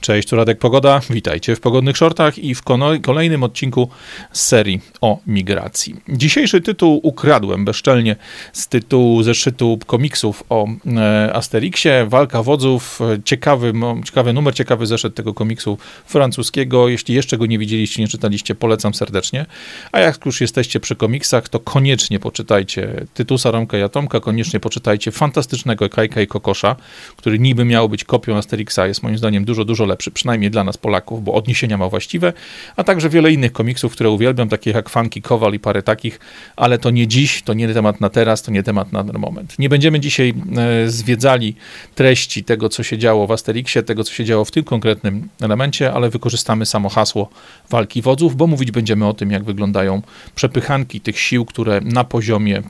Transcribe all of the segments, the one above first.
Cześć, tu Radek Pogoda. Witajcie w Pogodnych Shortach i w kolejnym odcinku serii o migracji. Dzisiejszy tytuł ukradłem bezczelnie z tytułu zeszytu komiksów o e, Asterixie. Walka wodzów. Ciekawy, ciekawy numer, ciekawy zeszyt tego komiksu francuskiego. Jeśli jeszcze go nie widzieliście, nie czytaliście, polecam serdecznie. A jak już jesteście przy komiksach, to koniecznie poczytajcie Tytusa, Romka i Atomka, koniecznie poczytajcie fantastycznego Kajka i Kokosza, który niby miał być kopią Asterixa, jest moim zdaniem dużo, dużo przynajmniej dla nas Polaków, bo odniesienia ma właściwe, a także wiele innych komiksów, które uwielbiam, takich jak Funky Kowal i parę takich, ale to nie dziś, to nie temat na teraz, to nie temat na ten moment. Nie będziemy dzisiaj e, zwiedzali treści tego, co się działo w Asterixie, tego, co się działo w tym konkretnym elemencie, ale wykorzystamy samo hasło walki wodzów, bo mówić będziemy o tym, jak wyglądają przepychanki tych sił, które na poziomie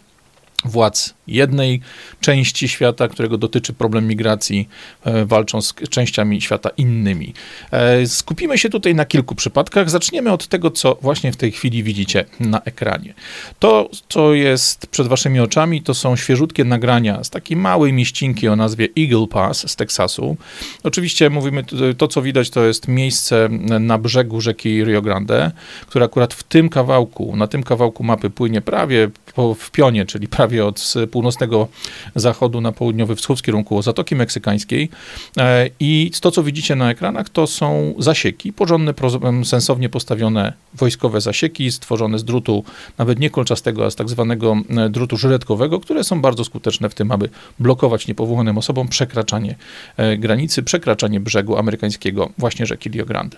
władz jednej części świata, którego dotyczy problem migracji, e, walczą z częściami świata innymi. E, skupimy się tutaj na kilku przypadkach. Zaczniemy od tego, co właśnie w tej chwili widzicie na ekranie. To, co jest przed waszymi oczami, to są świeżutkie nagrania z takiej małej mieścinki o nazwie Eagle Pass z Teksasu. Oczywiście mówimy, to co widać, to jest miejsce na brzegu rzeki Rio Grande, które akurat w tym kawałku, na tym kawałku mapy płynie prawie w pionie, czyli prawie od północnego zachodu na południowy wschód w kierunku Zatoki Meksykańskiej. E, I to, co widzicie na ekranach, to są zasieki, porządne, sensownie postawione wojskowe zasieki, stworzone z drutu nawet nie kolczastego, a z tak zwanego e, drutu żyletkowego, które są bardzo skuteczne w tym, aby blokować niepowołanym osobom przekraczanie e, granicy, przekraczanie brzegu amerykańskiego, właśnie rzeki Rio Grande.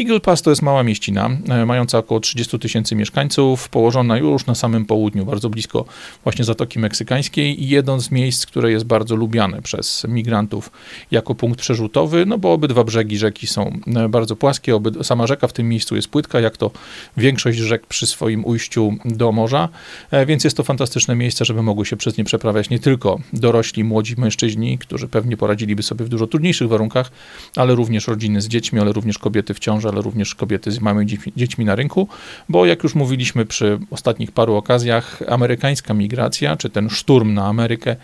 Eagle Pass to jest mała mieścina, mająca około 30 tysięcy mieszkańców, położona już na samym południu, bardzo blisko właśnie Zatoki Meksykańskiej i jedno z miejsc, które jest bardzo lubiane przez migrantów jako punkt przerzutowy, no bo obydwa brzegi rzeki są e, bardzo płaskie, oby, sama rzeka w tym miejscu jest płytka, jak to większość rzek przy swoim ujściu do morza, e, więc jest to fantastyczne miejsce, żeby mogły się przez nie przeprawiać nie tylko dorośli, młodzi mężczyźni, którzy pewnie poradziliby sobie w dużo trudniejszych warunkach, ale również rodziny z dziećmi, ale również kobiety w ciąży, ale również kobiety z małymi dziećmi na rynku, bo jak już mówiliśmy przy ostatnich paru okazjach, amerykańska migracja, czy ten szturm na Amerykę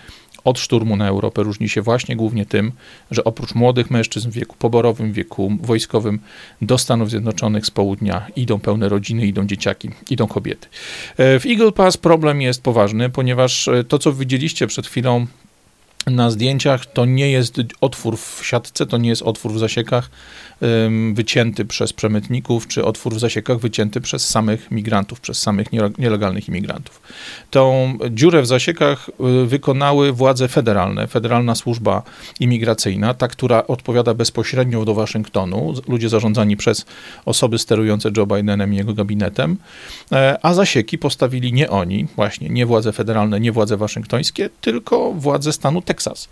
od szturmu na Europę różni się właśnie głównie tym, że oprócz młodych mężczyzn w wieku poborowym, wieku wojskowym do Stanów Zjednoczonych z południa idą pełne rodziny, idą dzieciaki, idą kobiety. E, w Eagle Pass problem jest poważny, ponieważ e, to, co widzieliście przed chwilą na zdjęciach, to nie jest otwór w siatce, to nie jest otwór w zasiekach, wycięty przez przemytników, czy otwór w zasiekach wycięty przez samych migrantów, przez samych nielegalnych imigrantów. Tą dziurę w zasiekach y, wykonały władze federalne, Federalna Służba Imigracyjna, ta, która odpowiada bezpośrednio do Waszyngtonu, ludzie zarządzani przez osoby sterujące Joe Bidenem i jego gabinetem, e, a zasieki postawili nie oni, właśnie nie władze federalne, nie władze waszyngtońskie, tylko władze stanu Teksas.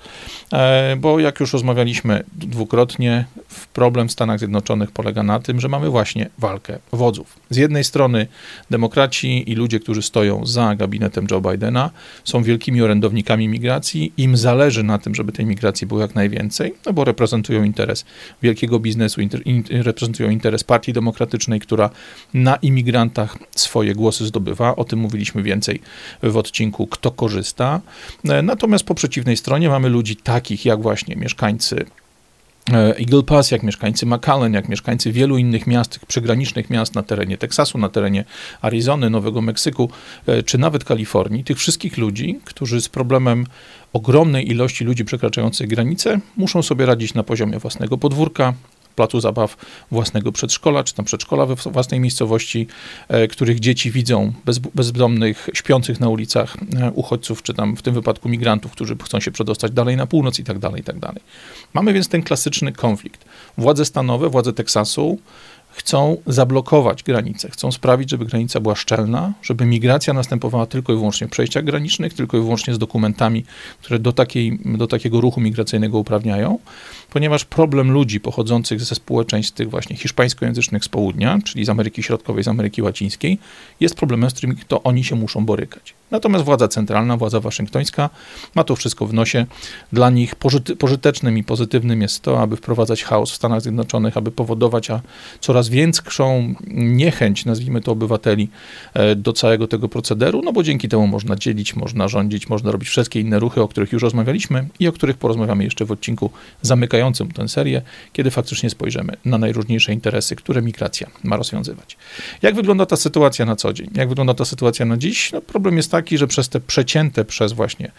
E, bo jak już rozmawialiśmy dwukrotnie, problem Stanach Zjednoczonych polega na tym, że mamy właśnie walkę wodzów. Z jednej strony demokraci i ludzie, którzy stoją za gabinetem Joe Bidena, są wielkimi orędownikami migracji. Im zależy na tym, żeby tej migracji było jak najwięcej, no bo reprezentują interes wielkiego biznesu, inter, in, reprezentują interes Partii Demokratycznej, która na imigrantach swoje głosy zdobywa. O tym mówiliśmy więcej w odcinku Kto korzysta. Natomiast po przeciwnej stronie mamy ludzi takich jak właśnie mieszkańcy E, Eagle Pass, jak mieszkańcy McAllen, jak mieszkańcy wielu innych miast, przygranicznych miast na terenie Teksasu, na terenie Arizony, Nowego Meksyku, e, czy nawet Kalifornii, tych wszystkich ludzi, którzy z problemem ogromnej ilości ludzi przekraczających granice muszą sobie radzić na poziomie własnego podwórka, placu zabaw własnego przedszkola, czy tam przedszkola we własnej miejscowości, e, których dzieci widzą bez, bezdomnych, śpiących na ulicach e, uchodźców, czy tam w tym wypadku migrantów, którzy chcą się przedostać dalej na północ i tak dalej, i tak dalej. Mamy więc ten klasyczny konflikt. Władze stanowe, władze Teksasu chcą zablokować granicę, chcą sprawić, żeby granica była szczelna, żeby migracja następowała tylko i wyłącznie w przejściach granicznych, tylko i wyłącznie z dokumentami, które do, takiej, do takiego ruchu migracyjnego uprawniają, ponieważ problem ludzi pochodzących ze społeczeństw tych właśnie hiszpańskojęzycznych z południa, czyli z Ameryki Środkowej, z Ameryki Łacińskiej, jest problemem, z którym to oni się muszą borykać. Natomiast władza centralna, władza waszyngtońska ma to wszystko w nosie. Dla nich pożyte, pożytecznym i pozytywnym jest to, aby wprowadzać chaos w Stanach Zjednoczonych, aby powodować a coraz większą niechęć, nazwijmy to obywateli, e, do całego tego procederu, no bo dzięki temu można dzielić, można rządzić, można robić wszystkie inne ruchy, o których już rozmawialiśmy i o których porozmawiamy jeszcze w odcinku zamykającym tę serię, kiedy faktycznie spojrzymy na najróżniejsze interesy, które migracja ma rozwiązywać. Jak wygląda ta sytuacja na co dzień? Jak wygląda ta sytuacja na dziś? No, problem jest taki, że przez te przecięte przez właśnie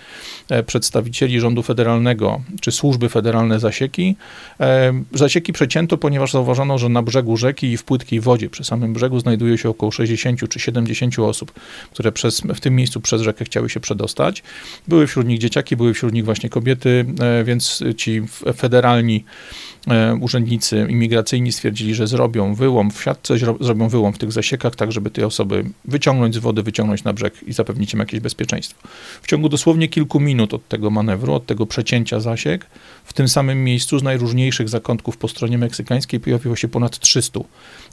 e, przedstawicieli rządu federalnego czy służby federalne zasieki, e, zasieki przecięto, ponieważ zauważono, że na brzegu rzeki i w płytkiej wodzie przy samym brzegu znajduje się około 60 czy 70 osób, które przez, w tym miejscu przez rzekę chciały się przedostać. Były wśród nich dzieciaki, były wśród nich właśnie kobiety, e, więc ci federalni E, urzędnicy imigracyjni stwierdzili, że zrobią wyłom w siatce, zrobią wyłom w tych zasiekach, tak żeby te osoby wyciągnąć z wody, wyciągnąć na brzeg i zapewnić im jakieś bezpieczeństwo. W ciągu dosłownie kilku minut od tego manewru, od tego przecięcia zasiek, w tym samym miejscu z najróżniejszych zakątków po stronie meksykańskiej pojawiło się ponad 300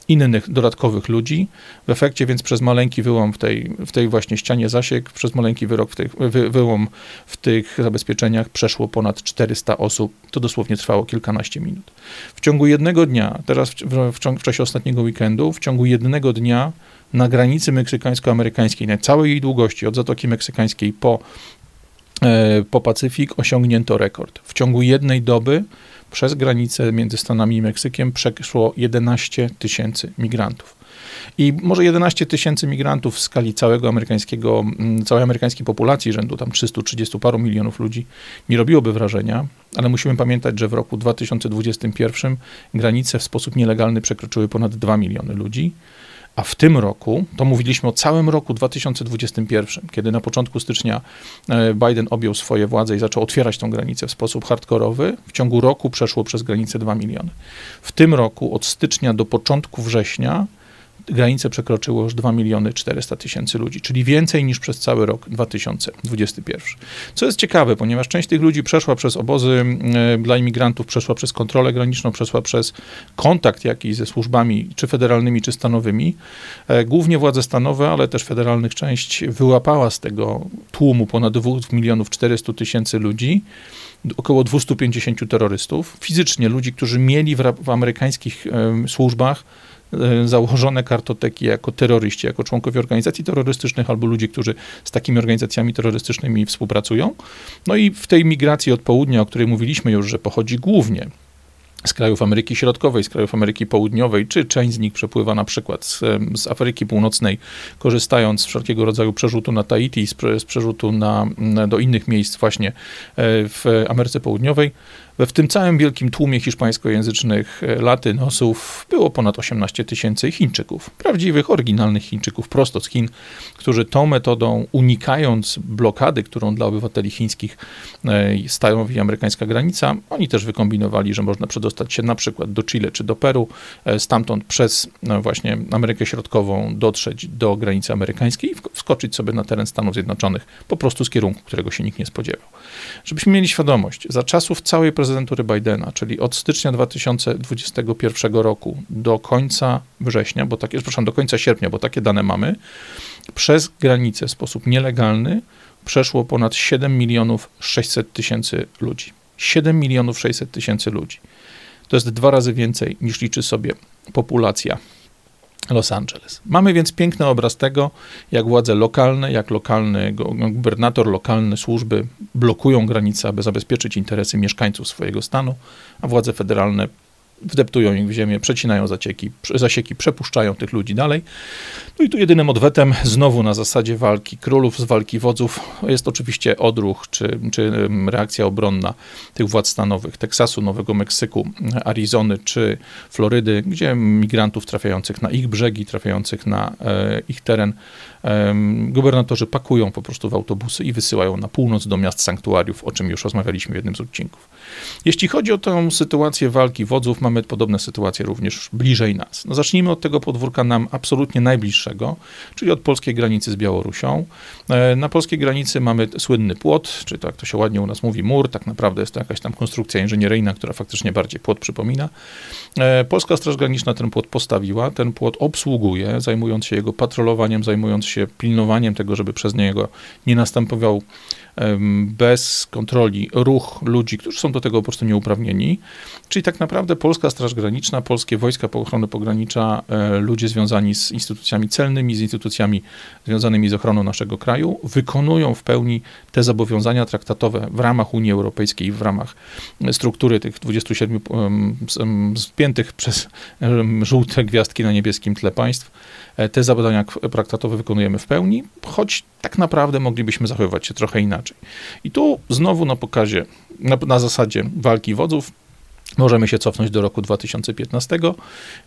innych dodatkowych ludzi. W efekcie więc przez maleńki wyłom w tej, w tej właśnie ścianie zasiek, przez maleńki wyrok w tych, wy, wyłom w tych zabezpieczeniach przeszło ponad 400 osób. To dosłownie trwało kilkanaście minut. W ciągu jednego dnia, teraz w, w, w czasie ostatniego weekendu, w ciągu jednego dnia na granicy meksykańsko-amerykańskiej, na całej jej długości, od Zatoki Meksykańskiej po, e, po Pacyfik, osiągnięto rekord. W ciągu jednej doby przez granicę między Stanami i Meksykiem przeszło 11 tysięcy migrantów. I może 11 tysięcy migrantów w skali całego amerykańskiego, mm, całej amerykańskiej populacji, rzędu tam 330 paru milionów ludzi, nie robiłoby wrażenia, ale musimy pamiętać, że w roku 2021 granice w sposób nielegalny przekroczyły ponad 2 miliony ludzi. A w tym roku, to mówiliśmy o całym roku 2021, kiedy na początku stycznia e, Biden objął swoje władze i zaczął otwierać tą granicę w sposób hardkorowy, w ciągu roku przeszło przez granicę 2 miliony. W tym roku, od stycznia do początku września, granicę przekroczyło już 2 miliony 400 tysięcy ludzi, czyli więcej niż przez cały rok 2021. Co jest ciekawe, ponieważ część tych ludzi przeszła przez obozy e, dla imigrantów, przeszła przez kontrolę graniczną, przeszła przez kontakt jakiś ze służbami, czy federalnymi, czy stanowymi. E, głównie władze stanowe, ale też federalnych część wyłapała z tego tłumu ponad 2 milionów 400 tysięcy ludzi około 250 terrorystów, fizycznie ludzi, którzy mieli w, w amerykańskich e, służbach założone kartoteki jako terroryści, jako członkowie organizacji terrorystycznych albo ludzie, którzy z takimi organizacjami terrorystycznymi współpracują. No i w tej migracji od południa, o której mówiliśmy już, że pochodzi głównie z krajów Ameryki Środkowej, z krajów Ameryki Południowej, czy część z nich przepływa na przykład z, z Afryki Północnej, korzystając z wszelkiego rodzaju przerzutu na Tahiti, z, z przerzutu na, do innych miejsc właśnie e, w Ameryce Południowej. W tym całym wielkim tłumie hiszpańskojęzycznych e, latynosów było ponad 18 tysięcy Chińczyków, prawdziwych, oryginalnych Chińczyków prosto z Chin, którzy tą metodą, unikając blokady, którą dla obywateli chińskich e, stanowi amerykańska granica, oni też wykombinowali, że można przedostać się na przykład do Chile czy do Peru, e, stamtąd przez właśnie Amerykę Środkową dotrzeć do granicy amerykańskiej i wskoczyć sobie na teren Stanów Zjednoczonych po prostu z kierunku, którego się nikt nie spodziewał. Żebyśmy mieli świadomość, za czasów całej prezydentury Bidena, czyli od stycznia 2021 roku do końca września, bo takie, przepraszam, do końca sierpnia, bo takie dane mamy, przez granicę w sposób nielegalny przeszło ponad 7 milionów 600 tysięcy ludzi. 7 milionów 600 tysięcy ludzi. To jest dwa razy więcej niż liczy sobie populacja Los Angeles. Mamy więc piękny obraz tego, jak władze lokalne, jak lokalny gubernator, lokalne służby blokują granice, aby zabezpieczyć interesy mieszkańców swojego stanu, a władze federalne wdeptują ich w ziemię, przecinają zacieki, zasieki, przepuszczają tych ludzi dalej. No i tu jedynym odwetem, znowu na zasadzie walki królów z walki wodzów, jest oczywiście odruch czy, czy reakcja obronna tych władz stanowych Teksasu, Nowego Meksyku, Arizony czy Florydy, gdzie migrantów trafiających na ich brzegi, trafiających na e, ich teren, gubernatorzy pakują po prostu w autobusy i wysyłają na północ do miast sanktuariów, o czym już rozmawialiśmy w jednym z odcinków. Jeśli chodzi o tę sytuację walki wodzów, mamy podobne sytuacje również bliżej nas. No zacznijmy od tego podwórka nam absolutnie najbliższego, czyli od polskiej granicy z Białorusią. E, na polskiej granicy mamy słynny płot, czy tak to się ładnie u nas mówi, mur, tak naprawdę jest to jakaś tam konstrukcja inżynieryjna, która faktycznie bardziej płot przypomina. E, Polska Straż Graniczna ten płot postawiła, ten płot obsługuje, zajmując się jego patrolowaniem, zajmując się pilnowaniem tego, żeby przez niego nie następował bez kontroli ruch ludzi, którzy są do tego po prostu nieuprawnieni. Czyli tak naprawdę Polska Straż Graniczna, polskie wojska ochrony pogranicza, e, ludzie związani z instytucjami celnymi, z instytucjami związanymi z ochroną naszego kraju, wykonują w pełni te zobowiązania traktatowe w ramach Unii Europejskiej, w ramach struktury tych 27 spiętych przez żółte gwiazdki na niebieskim tle państw. E, te zadania traktatowe wykonujemy w pełni, choć tak naprawdę moglibyśmy zachowywać się trochę inaczej. I tu znowu na pokazie, na, na zasadzie walki wodzów, Możemy się cofnąć do roku 2015,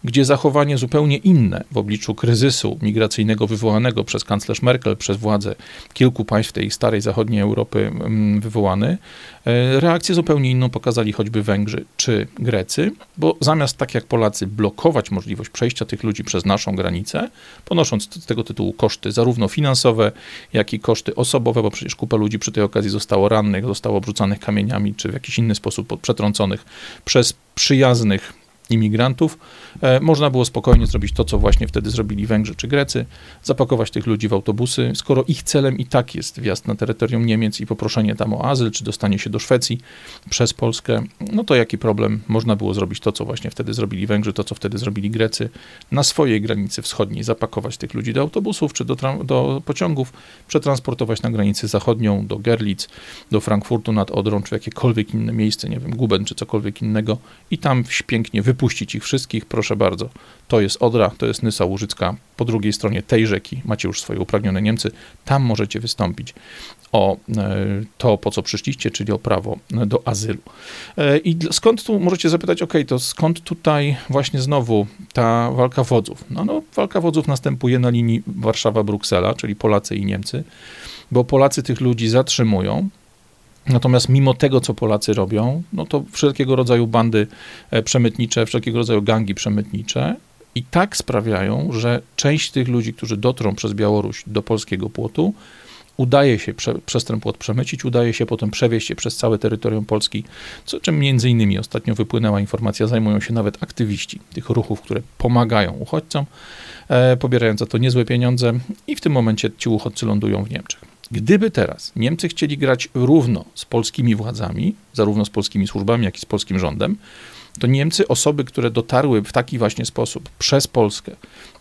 gdzie zachowanie zupełnie inne w obliczu kryzysu migracyjnego wywołanego przez kanclerz Merkel, przez władze kilku państw tej starej zachodniej Europy mm, wywołany, e, reakcję zupełnie inną pokazali choćby Węgrzy czy Grecy, bo zamiast tak jak Polacy blokować możliwość przejścia tych ludzi przez naszą granicę, ponosząc z tego tytułu koszty zarówno finansowe, jak i koszty osobowe, bo przecież kupa ludzi przy tej okazji zostało rannych, zostało obrzucanych kamieniami, czy w jakiś inny sposób przetrąconych przez przyjaznych imigrantów, e, można było spokojnie zrobić to, co właśnie wtedy zrobili Węgrzy czy Grecy, zapakować tych ludzi w autobusy, skoro ich celem i tak jest wjazd na terytorium Niemiec i poproszenie tam o azyl, czy dostanie się do Szwecji przez Polskę, no to jaki problem? Można było zrobić to, co właśnie wtedy zrobili Węgrzy, to, co wtedy zrobili Grecy, na swojej granicy wschodniej zapakować tych ludzi do autobusów, czy do, do pociągów, przetransportować na granicę zachodnią, do Gerlitz, do Frankfurtu nad Odrą, czy jakiekolwiek inne miejsce, nie wiem, Guben, czy cokolwiek innego i tam pięknie wypuścić wypuścić ich wszystkich, proszę bardzo. To jest Odra, to jest Nysa Łużycka. Po drugiej stronie tej rzeki macie już swoje uprawnione Niemcy. Tam możecie wystąpić o e, to, po co przyszliście, czyli o prawo do azylu. E, I skąd tu, możecie zapytać, ok, to skąd tutaj właśnie znowu ta walka wodzów? No, no walka wodzów następuje na linii Warszawa-Bruksela, czyli Polacy i Niemcy, bo Polacy tych ludzi zatrzymują, Natomiast mimo tego, co Polacy robią, no to wszelkiego rodzaju bandy e, przemytnicze, wszelkiego rodzaju gangi przemytnicze i tak sprawiają, że część tych ludzi, którzy dotrą przez Białoruś do polskiego płotu, udaje się prze, przez ten płot przemycić, udaje się potem przewieźć się przez całe terytorium Polski, co czym między innymi ostatnio wypłynęła informacja, zajmują się nawet aktywiści tych ruchów, które pomagają uchodźcom, e, pobierając za to niezłe pieniądze i w tym momencie ci uchodźcy lądują w Niemczech. Gdyby teraz Niemcy chcieli grać równo z polskimi władzami, zarówno z polskimi służbami, jak i z polskim rządem, to Niemcy, osoby, które dotarły w taki właśnie sposób przez Polskę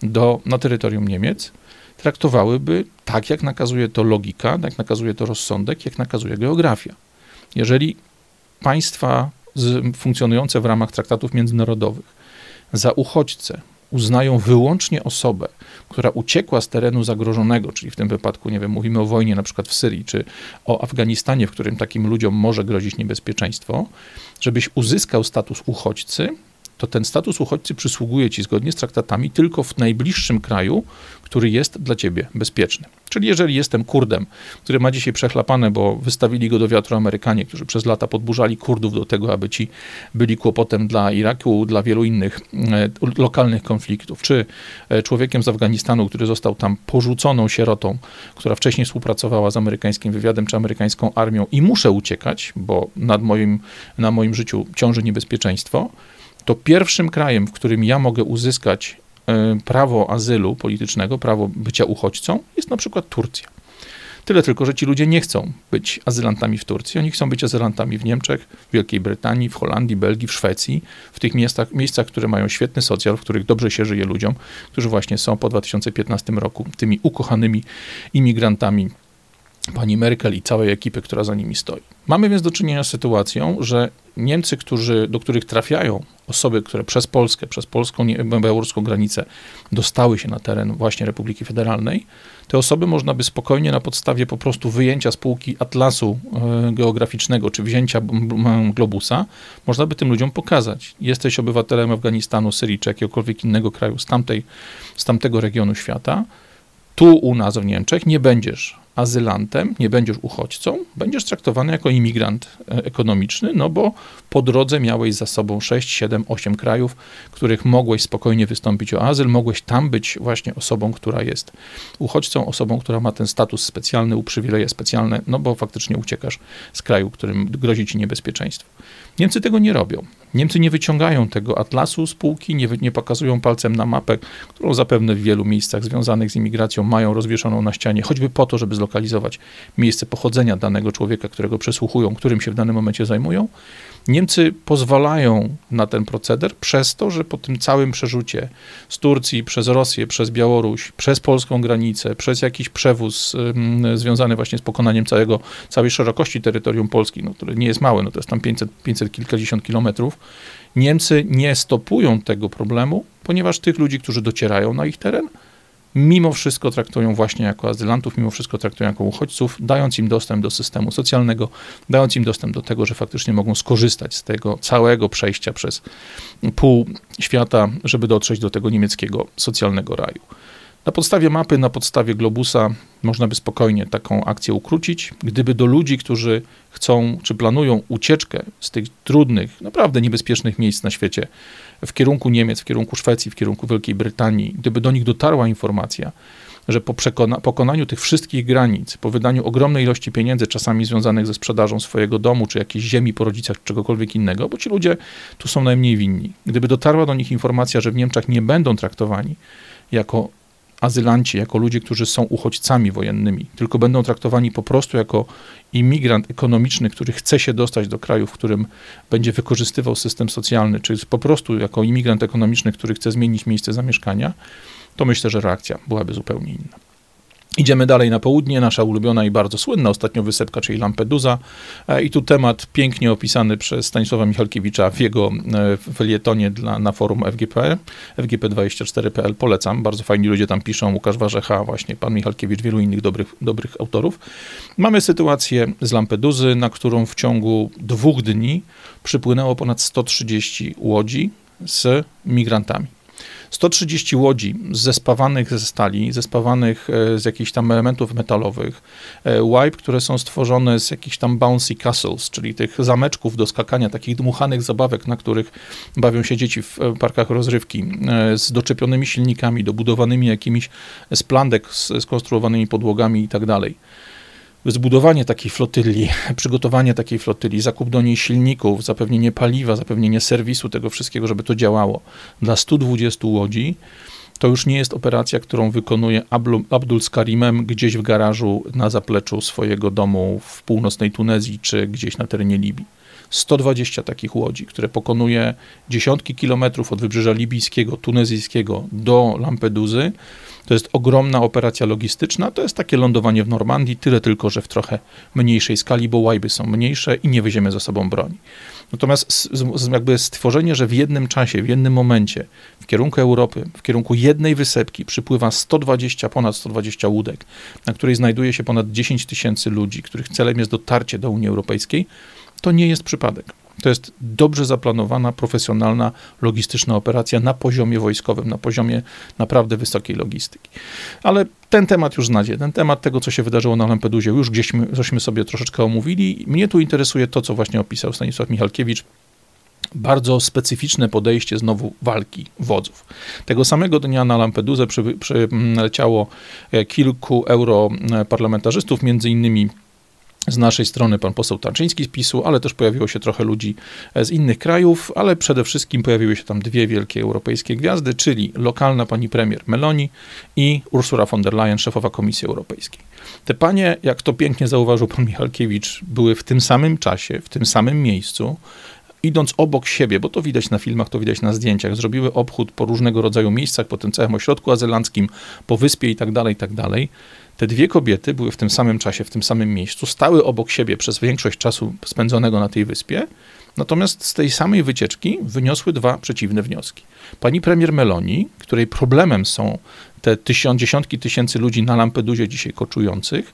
do, na terytorium Niemiec, traktowałyby tak, jak nakazuje to logika, jak nakazuje to rozsądek, jak nakazuje geografia. Jeżeli państwa z, funkcjonujące w ramach traktatów międzynarodowych za uchodźcę uznają wyłącznie osobę, która uciekła z terenu zagrożonego, czyli w tym wypadku, nie wiem, mówimy o wojnie na przykład w Syrii, czy o Afganistanie, w którym takim ludziom może grozić niebezpieczeństwo, żebyś uzyskał status uchodźcy, to ten status uchodźcy przysługuje ci zgodnie z traktatami tylko w najbliższym kraju, który jest dla ciebie bezpieczny. Czyli jeżeli jestem Kurdem, który ma dzisiaj przechlapane, bo wystawili go do wiatru Amerykanie, którzy przez lata podburzali Kurdów do tego, aby ci byli kłopotem dla Iraku, dla wielu innych e, lokalnych konfliktów, czy e, człowiekiem z Afganistanu, który został tam porzuconą sierotą, która wcześniej współpracowała z amerykańskim wywiadem czy amerykańską armią i muszę uciekać, bo nad moim, na moim życiu ciąży niebezpieczeństwo, to pierwszym krajem, w którym ja mogę uzyskać e, prawo azylu politycznego, prawo bycia uchodźcą, jest na przykład Turcja. Tyle tylko, że ci ludzie nie chcą być azylantami w Turcji, oni chcą być azylantami w Niemczech, w Wielkiej Brytanii, w Holandii, Belgii, w Szwecji, w tych miejscach, miejscach, które mają świetny socjal, w których dobrze się żyje ludziom, którzy właśnie są po 2015 roku tymi ukochanymi imigrantami pani Merkel i całej ekipy, która za nimi stoi. Mamy więc do czynienia z sytuacją, że Niemcy, którzy, do których trafiają osoby, które przez Polskę, przez polską, białoruską granicę dostały się na teren właśnie Republiki Federalnej, te osoby można by spokojnie na podstawie po prostu wyjęcia spółki atlasu e, geograficznego, czy wzięcia globusa, można by tym ludziom pokazać. Jesteś obywatelem Afganistanu, Syrii, czy jakiegokolwiek innego kraju z, tamtej, z tamtego regionu świata, tu u nas w Niemczech nie będziesz azylantem, nie będziesz uchodźcą, będziesz traktowany jako imigrant e, ekonomiczny, no bo po drodze miałeś za sobą 6, 7, 8 krajów, których mogłeś spokojnie wystąpić o azyl, mogłeś tam być właśnie osobą, która jest uchodźcą, osobą, która ma ten status specjalny, uprzywileje specjalne, no bo faktycznie uciekasz z kraju, którym grozi ci niebezpieczeństwo. Niemcy tego nie robią. Niemcy nie wyciągają tego atlasu spółki, nie, nie pokazują palcem na mapę, którą zapewne w wielu miejscach związanych z imigracją mają rozwieszoną na ścianie, choćby po to, żeby zlokalizować miejsce pochodzenia danego człowieka, którego przesłuchują, którym się w danym momencie zajmują. Niemcy pozwalają na ten proceder przez to, że po tym całym przerzucie z Turcji przez Rosję, przez Białoruś, przez polską granicę, przez jakiś przewóz związany właśnie z pokonaniem całego, całej szerokości terytorium Polski, no, które nie jest małe, no to jest tam 500, 500 kilkadziesiąt kilometrów, Niemcy nie stopują tego problemu, ponieważ tych ludzi, którzy docierają na ich teren, mimo wszystko traktują właśnie jako azylantów, mimo wszystko traktują jako uchodźców, dając im dostęp do systemu socjalnego, dając im dostęp do tego, że faktycznie mogą skorzystać z tego całego przejścia przez pół świata, żeby dotrzeć do tego niemieckiego socjalnego raju. Na podstawie mapy, na podstawie globusa można by spokojnie taką akcję ukrócić. Gdyby do ludzi, którzy chcą czy planują ucieczkę z tych trudnych, naprawdę niebezpiecznych miejsc na świecie w kierunku Niemiec, w kierunku Szwecji, w kierunku Wielkiej Brytanii, gdyby do nich dotarła informacja, że po przekona- pokonaniu tych wszystkich granic, po wydaniu ogromnej ilości pieniędzy, czasami związanych ze sprzedażą swojego domu, czy jakiejś ziemi po rodzicach, czy czegokolwiek innego, bo ci ludzie tu są najmniej winni. Gdyby dotarła do nich informacja, że w Niemczech nie będą traktowani jako azylanci, jako ludzie, którzy są uchodźcami wojennymi, tylko będą traktowani po prostu jako imigrant ekonomiczny, który chce się dostać do kraju, w którym będzie wykorzystywał system socjalny, czy po prostu jako imigrant ekonomiczny, który chce zmienić miejsce zamieszkania, to myślę, że reakcja byłaby zupełnie inna. Idziemy dalej na południe, nasza ulubiona i bardzo słynna ostatnio wysepka, czyli Lampedusa. E, I tu temat pięknie opisany przez Stanisława Michalkiewicza w jego e, felietonie dla, na forum FGP, fgp24.pl. Polecam, bardzo fajni ludzie tam piszą, Łukasz Warzecha, właśnie pan Michalkiewicz, wielu innych dobrych, dobrych autorów. Mamy sytuację z Lampeduzy, na którą w ciągu dwóch dni przypłynęło ponad 130 łodzi z migrantami. 130 łodzi zespawanych ze stali, zespawanych e, z jakichś tam elementów metalowych, e, wipe, które są stworzone z jakichś tam bouncy castles, czyli tych zameczków do skakania, takich dmuchanych zabawek, na których bawią się dzieci w e, parkach rozrywki, z doczepionymi silnikami, dobudowanymi jakimiś z skonstruowanymi podłogami i tak dalej zbudowanie takiej flotyli, przygotowanie takiej flotyli, zakup do niej silników, zapewnienie paliwa, zapewnienie serwisu tego wszystkiego, żeby to działało dla 120 łodzi, to już nie jest operacja, którą wykonuje Abdul z Karimem gdzieś w garażu na zapleczu swojego domu w północnej Tunezji czy gdzieś na terenie Libii. 120 takich łodzi, które pokonuje dziesiątki kilometrów od wybrzeża libijskiego, tunezyjskiego do Lampeduzy, to jest ogromna operacja logistyczna, to jest takie lądowanie w Normandii, tyle tylko, że w trochę mniejszej skali, bo łajby są mniejsze i nie weźmiemy za sobą broni. Natomiast jakby stworzenie, że w jednym czasie, w jednym momencie w kierunku Europy, w kierunku jednej wysepki przypływa 120, ponad 120 łódek, na której znajduje się ponad 10 tysięcy ludzi, których celem jest dotarcie do Unii Europejskiej, to nie jest przypadek. To jest dobrze zaplanowana, profesjonalna, logistyczna operacja na poziomie wojskowym, na poziomie naprawdę wysokiej logistyki. Ale ten temat już znacie, ten temat tego, co się wydarzyło na Lampedusie, już gdzieś żeśmy sobie troszeczkę omówili. Mnie tu interesuje to, co właśnie opisał Stanisław Michalkiewicz, bardzo specyficzne podejście znowu walki wodzów. Tego samego dnia na Lampedusę przyleciało e, kilku europarlamentarzystów, między innymi z naszej strony pan poseł Tarczyński z PiSu, ale też pojawiło się trochę ludzi z innych krajów, ale przede wszystkim pojawiły się tam dwie wielkie europejskie gwiazdy, czyli lokalna pani premier Meloni i Ursula von der Leyen, szefowa Komisji Europejskiej. Te panie, jak to pięknie zauważył pan Michalkiewicz, były w tym samym czasie, w tym samym miejscu, idąc obok siebie, bo to widać na filmach, to widać na zdjęciach, zrobiły obchód po różnego rodzaju miejscach, po tym całym ośrodku azylanckim, po wyspie i tak dalej, i tak dalej te dwie kobiety były w tym samym czasie, w tym samym miejscu, stały obok siebie przez większość czasu spędzonego na tej wyspie, natomiast z tej samej wycieczki wyniosły dwa przeciwne wnioski. Pani premier Meloni, której problemem są te tysiąc, dziesiątki tysięcy ludzi na Lampedusie dzisiaj koczujących,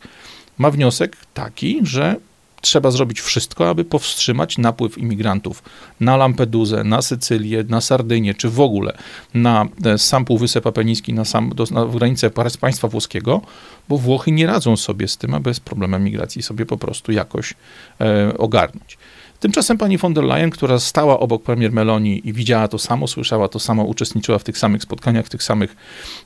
ma wniosek taki, że trzeba zrobić wszystko, aby powstrzymać napływ imigrantów na Lampedusę, na Sycylię, na Sardynię, czy w ogóle na e, sam Półwysep Apeniński, na, sam, do, na granicę państwa włoskiego, bo Włochy nie radzą sobie z tym, aby z problemem migracji sobie po prostu jakoś e, ogarnąć. Tymczasem pani von der Leyen, która stała obok premier Meloni i widziała to samo, słyszała to samo, uczestniczyła w tych samych spotkaniach, w tych samych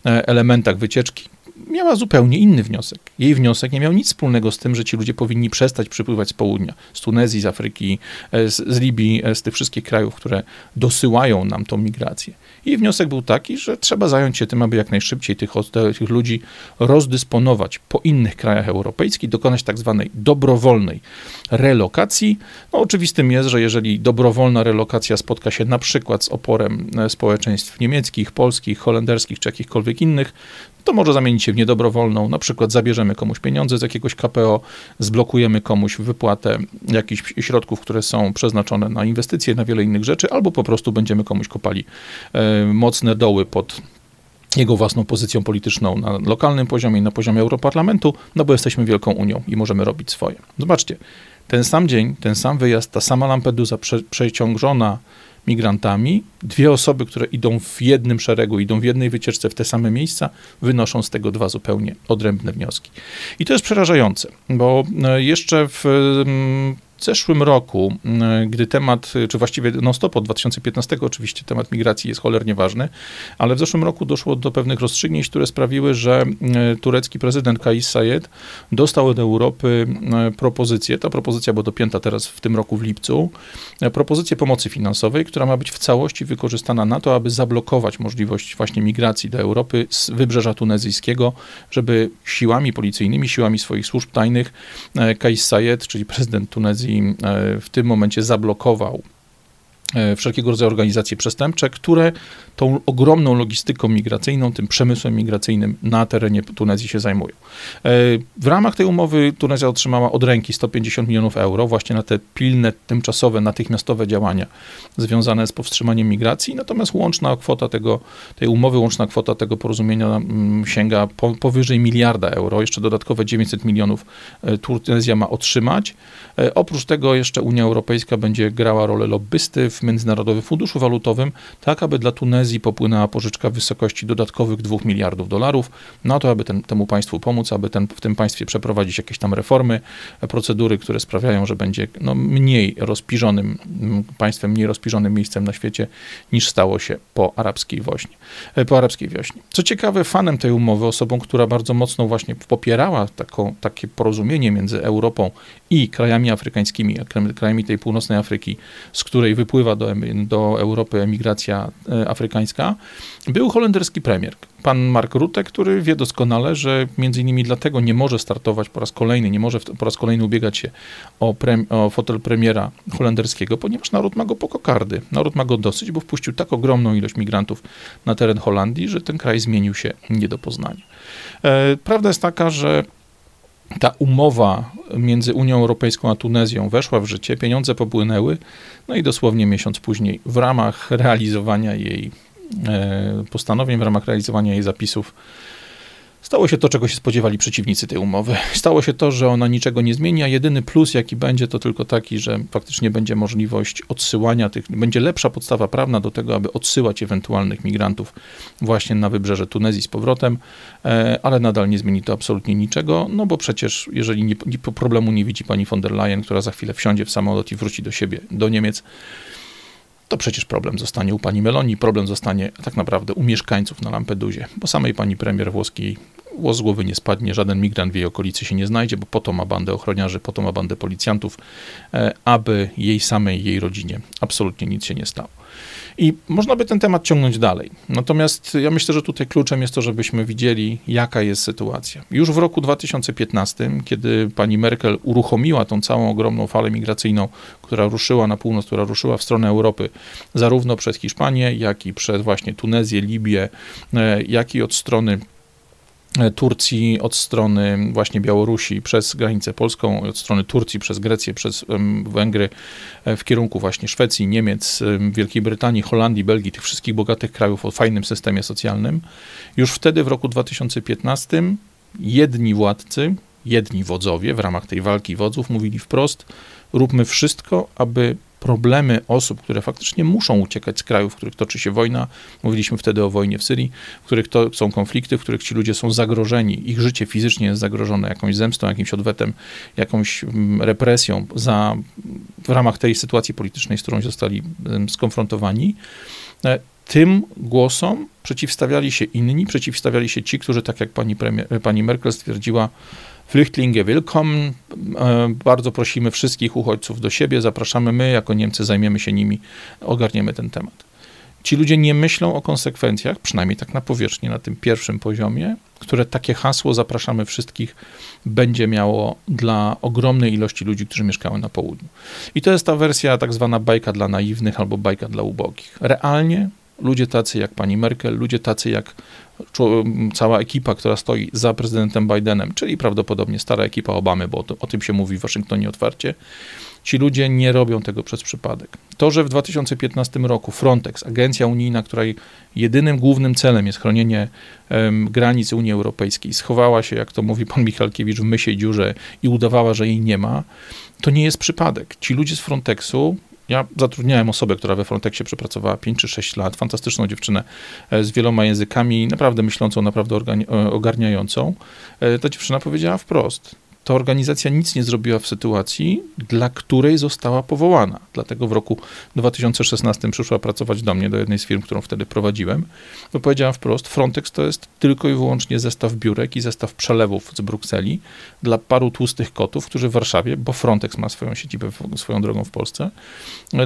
e, elementach wycieczki, miała zupełnie inny wniosek. Jej wniosek nie miał nic wspólnego z tym, że ci ludzie powinni przestać przypływać z południa, z Tunezji, z Afryki, e, z, z Libii, e, z tych wszystkich krajów, które dosyłają nam tą migrację. Jej wniosek był taki, że trzeba zająć się tym, aby jak najszybciej tych, tych ludzi rozdysponować po innych krajach europejskich, dokonać tak zwanej dobrowolnej relokacji. No, oczywistym jest, że jeżeli dobrowolna relokacja spotka się na przykład z oporem e, społeczeństw niemieckich, polskich, holenderskich czy jakichkolwiek innych, to może zamienić się w niedobrowolną. Na przykład zabierzemy komuś pieniądze z jakiegoś KPO, zblokujemy komuś wypłatę jakichś środków, które są przeznaczone na inwestycje, na wiele innych rzeczy, albo po prostu będziemy komuś kopali e, mocne doły pod jego własną pozycją polityczną na lokalnym poziomie i na poziomie Europarlamentu, no bo jesteśmy wielką Unią i możemy robić swoje. Zobaczcie, ten sam dzień, ten sam wyjazd, ta sama Lampedusa prze, przeciążona migrantami. Dwie osoby, które idą w jednym szeregu, idą w jednej wycieczce w te same miejsca, wynoszą z tego dwa zupełnie odrębne wnioski. I to jest przerażające, bo e, jeszcze w mm, zeszłym roku, mm, gdy temat, czy właściwie non-stop od 2015 oczywiście temat migracji jest cholernie ważny, ale w zeszłym roku doszło do pewnych rozstrzygnięć, które sprawiły, że mm, turecki prezydent Kais Sayed dostał od Europy mm, propozycję, ta propozycja była dopięta teraz w tym roku w lipcu, propozycję pomocy finansowej, która ma być w całości wykorzystana na to, aby zablokować możliwość właśnie migracji do Europy z wybrzeża tunezyjskiego, żeby siłami policyjnymi, siłami swoich służb tajnych e, Kais Sayed, czyli prezydent Tunezji, E, w tym momencie zablokował wszelkiego rodzaju organizacje przestępcze, które tą ogromną logistyką migracyjną, tym przemysłem migracyjnym na terenie Tunezji się zajmują. E, w ramach tej umowy Tunezja otrzymała od ręki 150 milionów euro właśnie na te pilne, tymczasowe, natychmiastowe działania związane z powstrzymaniem migracji, natomiast łączna kwota tego, tej umowy, łączna kwota tego porozumienia mm, sięga powyżej miliarda euro. Jeszcze dodatkowe 900 milionów e, Tunezja ma otrzymać. E, oprócz tego jeszcze Unia Europejska będzie grała rolę lobbysty w Międzynarodowym Funduszu Walutowym, tak aby dla Tunezji popłynęła pożyczka w wysokości dodatkowych 2 miliardów dolarów na to, aby ten, temu państwu pomóc, aby ten, w tym państwie przeprowadzić jakieś tam reformy, procedury, które sprawiają, że będzie no, mniej rozpiżonym państwem, mniej rozpiżonym miejscem na świecie niż stało się po arabskiej woźnie, e, po arabskiej wiośnie. Co ciekawe, fanem tej umowy, osobą, która bardzo mocno właśnie popierała taką, takie porozumienie między Europą i krajami afrykańskimi, krajami tej północnej Afryki, z której wypływa do, do Europy emigracja e, afrykańska, był holenderski premier, pan Mark Rutte, który wie doskonale, że między innymi dlatego nie może startować po raz kolejny, nie może po raz kolejny ubiegać się o, o fotel premiera holenderskiego, ponieważ naród ma go po kokardy. Naród ma go dosyć, bo wpuścił tak ogromną ilość migrantów na teren Holandii, że ten kraj zmienił się nie do poznania. E, prawda jest taka, że ta umowa między Unią Europejską a Tunezją weszła w życie, pieniądze popłynęły, no i dosłownie miesiąc później w ramach realizowania jej e, postanowień, w ramach realizowania jej zapisów Stało się to, czego się spodziewali przeciwnicy tej umowy. Stało się to, że ona niczego nie zmieni, a jedyny plus, jaki będzie, to tylko taki, że faktycznie będzie możliwość odsyłania tych, będzie lepsza podstawa prawna do tego, aby odsyłać ewentualnych migrantów właśnie na wybrzeże Tunezji z powrotem, e, ale nadal nie zmieni to absolutnie niczego, no bo przecież jeżeli nie, problemu nie widzi pani von der Leyen, która za chwilę wsiądzie w samolot i wróci do siebie, do Niemiec, to przecież problem zostanie u pani Meloni, problem zostanie tak naprawdę u mieszkańców na Lampedusie, bo samej pani premier włoskiej włos z głowy nie spadnie, żaden migrant w jej okolicy się nie znajdzie, bo po to ma bandę ochroniarzy, po to ma bandę policjantów, e, aby jej samej, jej rodzinie absolutnie nic się nie stało. I można by ten temat ciągnąć dalej. Natomiast ja myślę, że tutaj kluczem jest to, żebyśmy widzieli, jaka jest sytuacja. Już w roku 2015, kiedy pani Merkel uruchomiła tą całą ogromną falę migracyjną, która ruszyła na północ, która ruszyła w stronę Europy, zarówno przez Hiszpanię, jak i przez właśnie Tunezję, Libię, e, jak i od strony Turcji od strony właśnie Białorusi przez granicę polską, od strony Turcji przez Grecję, przez Węgry e, w kierunku właśnie Szwecji, Niemiec, Wielkiej Brytanii, Holandii, Belgii, tych wszystkich bogatych krajów o fajnym systemie socjalnym. Już wtedy w roku 2015 jedni władcy jedni wodzowie w ramach tej walki wodzów mówili wprost: róbmy wszystko, aby problemy osób, które faktycznie muszą uciekać z krajów, w których toczy się wojna. Mówiliśmy wtedy o wojnie w Syrii, w których to są konflikty, w których ci ludzie są zagrożeni, ich życie fizycznie jest zagrożone jakąś zemstą, jakimś odwetem, jakąś mm, represją za, w ramach tej sytuacji politycznej, z którą zostali skonfrontowani. E, tym głosom przeciwstawiali się inni, przeciwstawiali się ci, którzy, tak jak pani, premier, pani Merkel stwierdziła, Flüchtlinge willkommen. E, bardzo prosimy wszystkich uchodźców do siebie, zapraszamy my, jako Niemcy zajmiemy się nimi, ogarniemy ten temat. Ci ludzie nie myślą o konsekwencjach, przynajmniej tak na powierzchni, na tym pierwszym poziomie, które takie hasło zapraszamy wszystkich będzie miało dla ogromnej ilości ludzi, którzy mieszkają na południu. I to jest ta wersja tak zwana bajka dla naiwnych albo bajka dla ubogich. Realnie ludzie tacy jak pani Merkel, ludzie tacy jak cała ekipa, która stoi za prezydentem Bidenem, czyli prawdopodobnie stara ekipa Obamy, bo o, tym się mówi w Waszyngtonie otwarcie, ci ludzie nie robią tego przez przypadek. To, że w 2015 roku Frontex, agencja unijna, której jedynym głównym celem jest chronienie um, granic Unii Europejskiej, schowała się, jak to mówi pan Michalkiewicz, w mysiej dziurze i udawała, że jej nie ma, to nie jest przypadek. Ci ludzie z Frontexu ja zatrudniałem osobę, która we Frontexie przepracowała 5 czy 6 lat, fantastyczną dziewczynę e, z wieloma językami, naprawdę myślącą, naprawdę e, ogarniającą. E, ta dziewczyna powiedziała wprost, ta organizacja nic nie zrobiła w sytuacji, dla której została powołana. Dlatego w roku 2016 przyszła pracować do mnie, do jednej z firm, którą wtedy prowadziłem. Bo powiedziałam wprost, Frontex to jest tylko i wyłącznie zestaw biurek i zestaw przelewów z Brukseli dla paru tłustych kotów, którzy w Warszawie, bo Frontex ma swoją siedzibę swoją drogą w Polsce,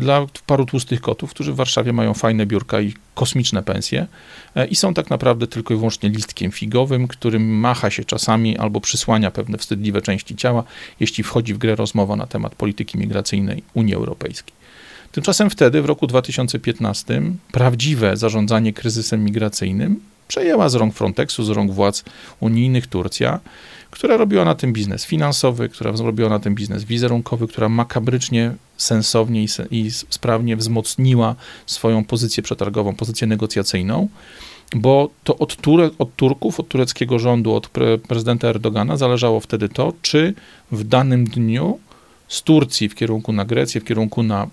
dla paru tłustych kotów, którzy w Warszawie mają fajne biurka i kosmiczne pensje e, i są tak naprawdę tylko i wyłącznie listkiem figowym, którym macha się czasami albo przysłania pewne wstydliwe części ciała, jeśli wchodzi w grę rozmowa na temat polityki migracyjnej Unii Europejskiej. Tymczasem wtedy, w roku 2015, prawdziwe zarządzanie kryzysem migracyjnym przejęła z rąk Frontexu, z rąk władz unijnych Turcja, która robiła na tym biznes finansowy, która robiła na tym biznes wizerunkowy, która makabrycznie, sensownie i, i sprawnie wzmocniła swoją pozycję przetargową, pozycję negocjacyjną, bo to od, Turek, od Turków, od tureckiego rządu, od pre, prezydenta Erdogana zależało wtedy to, czy w danym dniu z Turcji w kierunku na Grecję, w kierunku na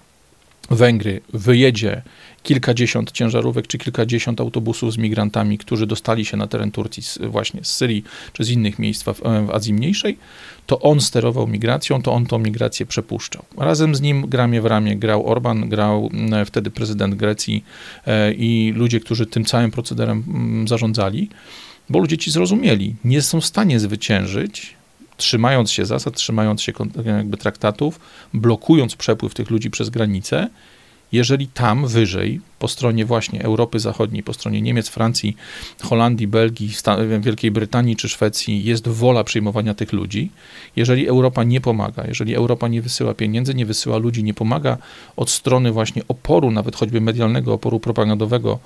Węgry wyjedzie kilkadziesiąt ciężarówek czy kilkadziesiąt autobusów z migrantami, którzy dostali się na teren Turcji z, właśnie z Syrii czy z innych miejsc w, w Azji Mniejszej, to on sterował migracją, to on tą migrację przepuszczał. Razem z nim ramię w ramię grał Orban, grał wtedy prezydent Grecji e, i ludzie, którzy tym całym procederem zarządzali, bo ludzie ci zrozumieli, nie są w stanie zwyciężyć trzymając się zasad, trzymając się jakby traktatów, blokując przepływ tych ludzi przez granicę, jeżeli tam wyżej, po stronie właśnie Europy Zachodniej, po stronie Niemiec, Francji, Holandii, Belgii, Wielkiej Brytanii czy Szwecji jest wola przyjmowania tych ludzi, jeżeli Europa nie pomaga, jeżeli Europa nie wysyła pieniędzy, nie wysyła ludzi, nie pomaga od strony właśnie oporu, nawet choćby medialnego oporu propagandowego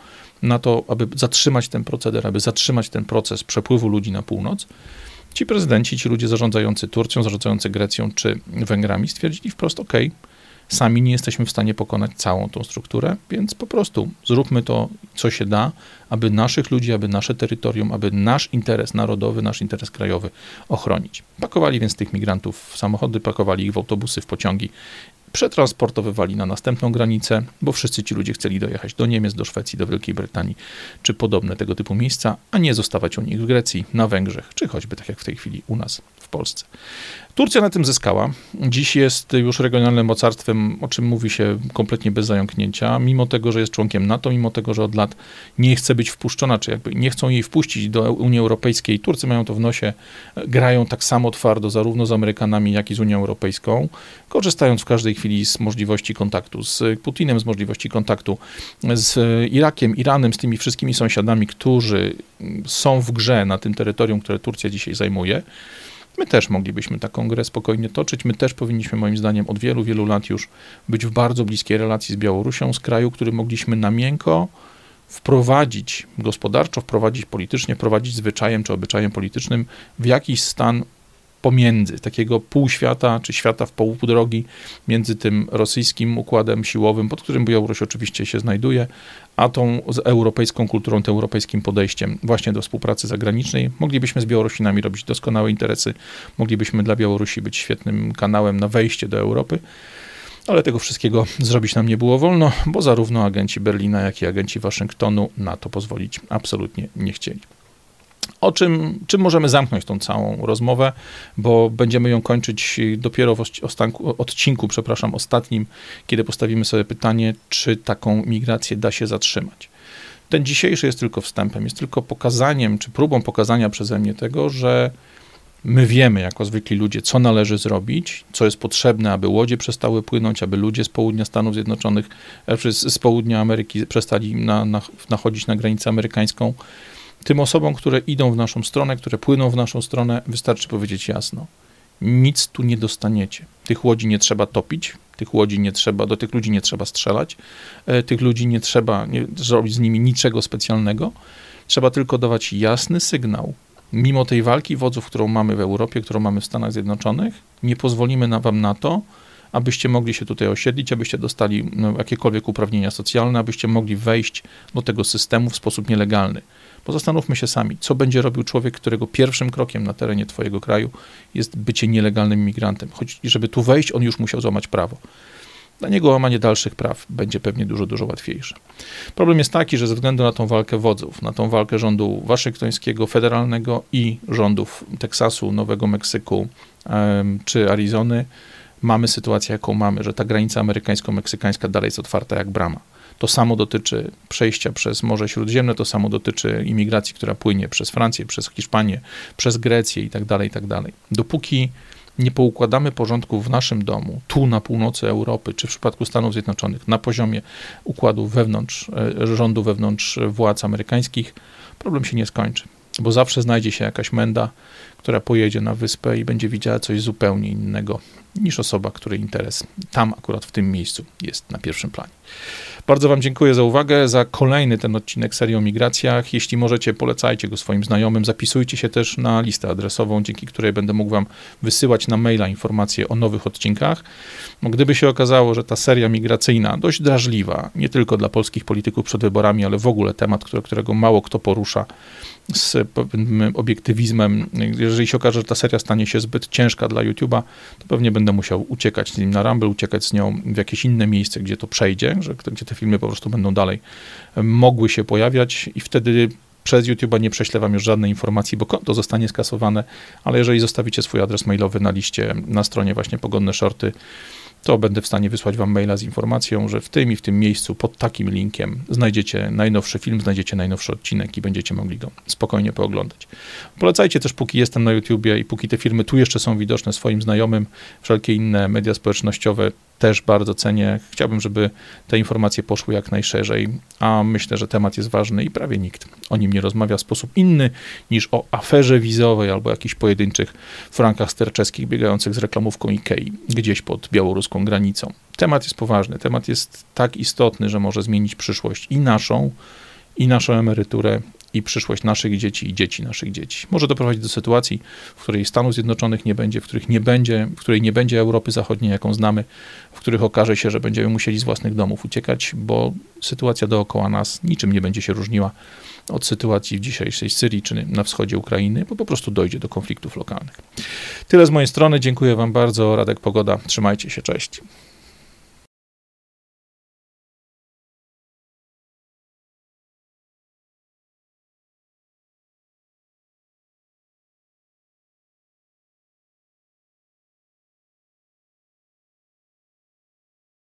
na to, aby zatrzymać ten proceder, aby zatrzymać ten proces przepływu ludzi na północ, ci prezydenci, ci ludzie zarządzający Turcją, zarządzający Grecją czy Węgrami stwierdzili wprost, ok, sami nie jesteśmy w stanie pokonać całą tą strukturę, więc po prostu zróbmy to, co się da, aby naszych ludzi, aby nasze terytorium, aby nasz interes narodowy, nasz interes krajowy ochronić. Pakowali więc tych migrantów w samochody, pakowali ich w autobusy, w pociągi przetransportowywali na następną granicę, bo wszyscy ci ludzie chcieli dojechać do Niemiec, do Szwecji, do Wielkiej Brytanii, czy podobne tego typu miejsca, a nie zostawać u nich w Grecji, na Węgrzech, czy choćby tak jak w tej chwili u nas Polsce. Turcja na tym zyskała. Dziś jest już regionalnym mocarstwem, o czym mówi się kompletnie bez zająknięcia, mimo tego, że jest członkiem NATO, mimo tego, że od lat nie chce być wpuszczona, czy jakby nie chcą jej wpuścić do Unii Europejskiej. Turcy mają to w nosie, grają tak samo twardo zarówno z Amerykanami, jak i z Unią Europejską, korzystając w każdej chwili z możliwości kontaktu z Putinem, z możliwości kontaktu z Irakiem, Iranem, z tymi wszystkimi sąsiadami, którzy są w grze na tym terytorium, które Turcja dzisiaj zajmuje. My też moglibyśmy taką grę spokojnie toczyć. My też powinniśmy, moim zdaniem, od wielu, wielu lat już być w bardzo bliskiej relacji z Białorusią, z kraju, który mogliśmy na miękko wprowadzić gospodarczo, wprowadzić politycznie, wprowadzić zwyczajem czy obyczajem politycznym w jakiś stan pomiędzy, takiego półświata, czy świata w pół drogi między tym rosyjskim układem siłowym, pod którym Białoruś oczywiście się znajduje, a tą z europejską kulturą, tym europejskim podejściem właśnie do współpracy zagranicznej. Moglibyśmy z Białorusinami robić doskonałe interesy, moglibyśmy dla Białorusi być świetnym kanałem na wejście do Europy, ale tego wszystkiego zrobić nam nie było wolno, bo zarówno agenci Berlina, jak i agenci Waszyngtonu na to pozwolić absolutnie nie chcieli. O czym, czym możemy zamknąć tą całą rozmowę, bo będziemy ją kończyć dopiero w ostanku, odcinku, przepraszam, ostatnim, kiedy postawimy sobie pytanie, czy taką migrację da się zatrzymać. Ten dzisiejszy jest tylko wstępem, jest tylko pokazaniem, czy próbą pokazania przeze mnie tego, że My wiemy, jako zwykli ludzie, co należy zrobić, co jest potrzebne, aby łodzie przestały płynąć, aby ludzie z południa Stanów Zjednoczonych, e, z południa Ameryki przestali na, na, nachodzić na granicę amerykańską. Tym osobom, które idą w naszą stronę, które płyną w naszą stronę, wystarczy powiedzieć jasno: nic tu nie dostaniecie. Tych łodzi nie trzeba topić, tych łodzi nie trzeba, do tych ludzi nie trzeba strzelać, e, tych ludzi nie trzeba nie, zrobić z nimi niczego specjalnego. Trzeba tylko dawać jasny sygnał, mimo tej walki wodzów, którą mamy w Europie, którą mamy w Stanach Zjednoczonych, nie pozwolimy na wam na to, abyście mogli się tutaj osiedlić, abyście dostali no, jakiekolwiek uprawnienia socjalne, abyście mogli wejść do tego systemu w sposób nielegalny. Bo zastanówmy się sami, co będzie robił człowiek, którego pierwszym krokiem na terenie twojego kraju jest bycie nielegalnym migrantem. Choć żeby tu wejść, on już musiał złamać prawo. Dla niego łamanie dalszych praw będzie pewnie dużo, dużo łatwiejsze. Problem jest taki, że ze względu na tą walkę wodzów, na tą walkę rządu waszyngtońskiego, federalnego i rządów Teksasu, Nowego Meksyku czy Arizony, mamy sytuację, jaką mamy, że ta granica amerykańsko-meksykańska dalej jest otwarta jak brama. To samo dotyczy przejścia przez Morze Śródziemne, to samo dotyczy imigracji, która płynie przez Francję, przez Hiszpanię, przez Grecję itd., tak itd. Tak Dopóki nie poukładamy porządku w naszym domu, tu na północy Europy, czy w przypadku Stanów Zjednoczonych, na poziomie układu wewnątrz, e, rządu wewnątrz władz amerykańskich, problem się nie skończy. Bo zawsze znajdzie się jakaś menda, która pojedzie na wyspę i będzie widziała coś zupełnie innego niż osoba, której interes tam, akurat w tym miejscu, jest na pierwszym planie. Bardzo Wam dziękuję za uwagę, za kolejny ten odcinek serii o migracjach. Jeśli możecie, polecajcie go swoim znajomym. Zapisujcie się też na listę adresową, dzięki której będę mógł Wam wysyłać na maila informacje o nowych odcinkach. No, gdyby się okazało, że ta seria migracyjna, dość drażliwa, nie tylko dla polskich polityków przed wyborami, ale w ogóle temat, którego mało kto porusza, z obiektywizmem. Jeżeli się okaże, że ta seria stanie się zbyt ciężka dla YouTube'a, to pewnie będę musiał uciekać z nim na Rumble, uciekać z nią w jakieś inne miejsce, gdzie to przejdzie, że, gdzie te filmy po prostu będą dalej mogły się pojawiać i wtedy przez YouTube'a nie prześlę wam już żadnej informacji, bo konto zostanie skasowane, ale jeżeli zostawicie swój adres mailowy na liście na stronie właśnie Pogodne Shorty, to będę w stanie wysłać Wam maila z informacją, że w tym i w tym miejscu pod takim linkiem znajdziecie najnowszy film, znajdziecie najnowszy odcinek i będziecie mogli go spokojnie pooglądać. Polecajcie też, póki jestem na YouTubie i póki te filmy tu jeszcze są widoczne swoim znajomym, wszelkie inne media społecznościowe też bardzo cenię. Chciałbym, żeby te informacje poszły jak najszerzej, a myślę, że temat jest ważny i prawie nikt o nim nie rozmawia w sposób inny niż o aferze wizowej albo jakichś pojedynczych frankach sterczeskich biegających z reklamówką Ikei gdzieś pod białoruską granicą. Temat jest poważny, temat jest tak istotny, że może zmienić przyszłość i naszą, i naszą emeryturę, i przyszłość naszych dzieci i dzieci naszych dzieci. Może doprowadzić do sytuacji, w której Stanów Zjednoczonych nie będzie, w których nie będzie, w której nie będzie Europy Zachodniej, jaką znamy, w których okaże się, że będziemy musieli z własnych domów uciekać, bo sytuacja dookoła nas niczym nie będzie się różniła od sytuacji w dzisiejszej Syrii czy na wschodzie Ukrainy, bo po prostu dojdzie do konfliktów lokalnych. Tyle z mojej strony. Dziękuję Wam bardzo. Radek Pogoda. Trzymajcie się. Cześć.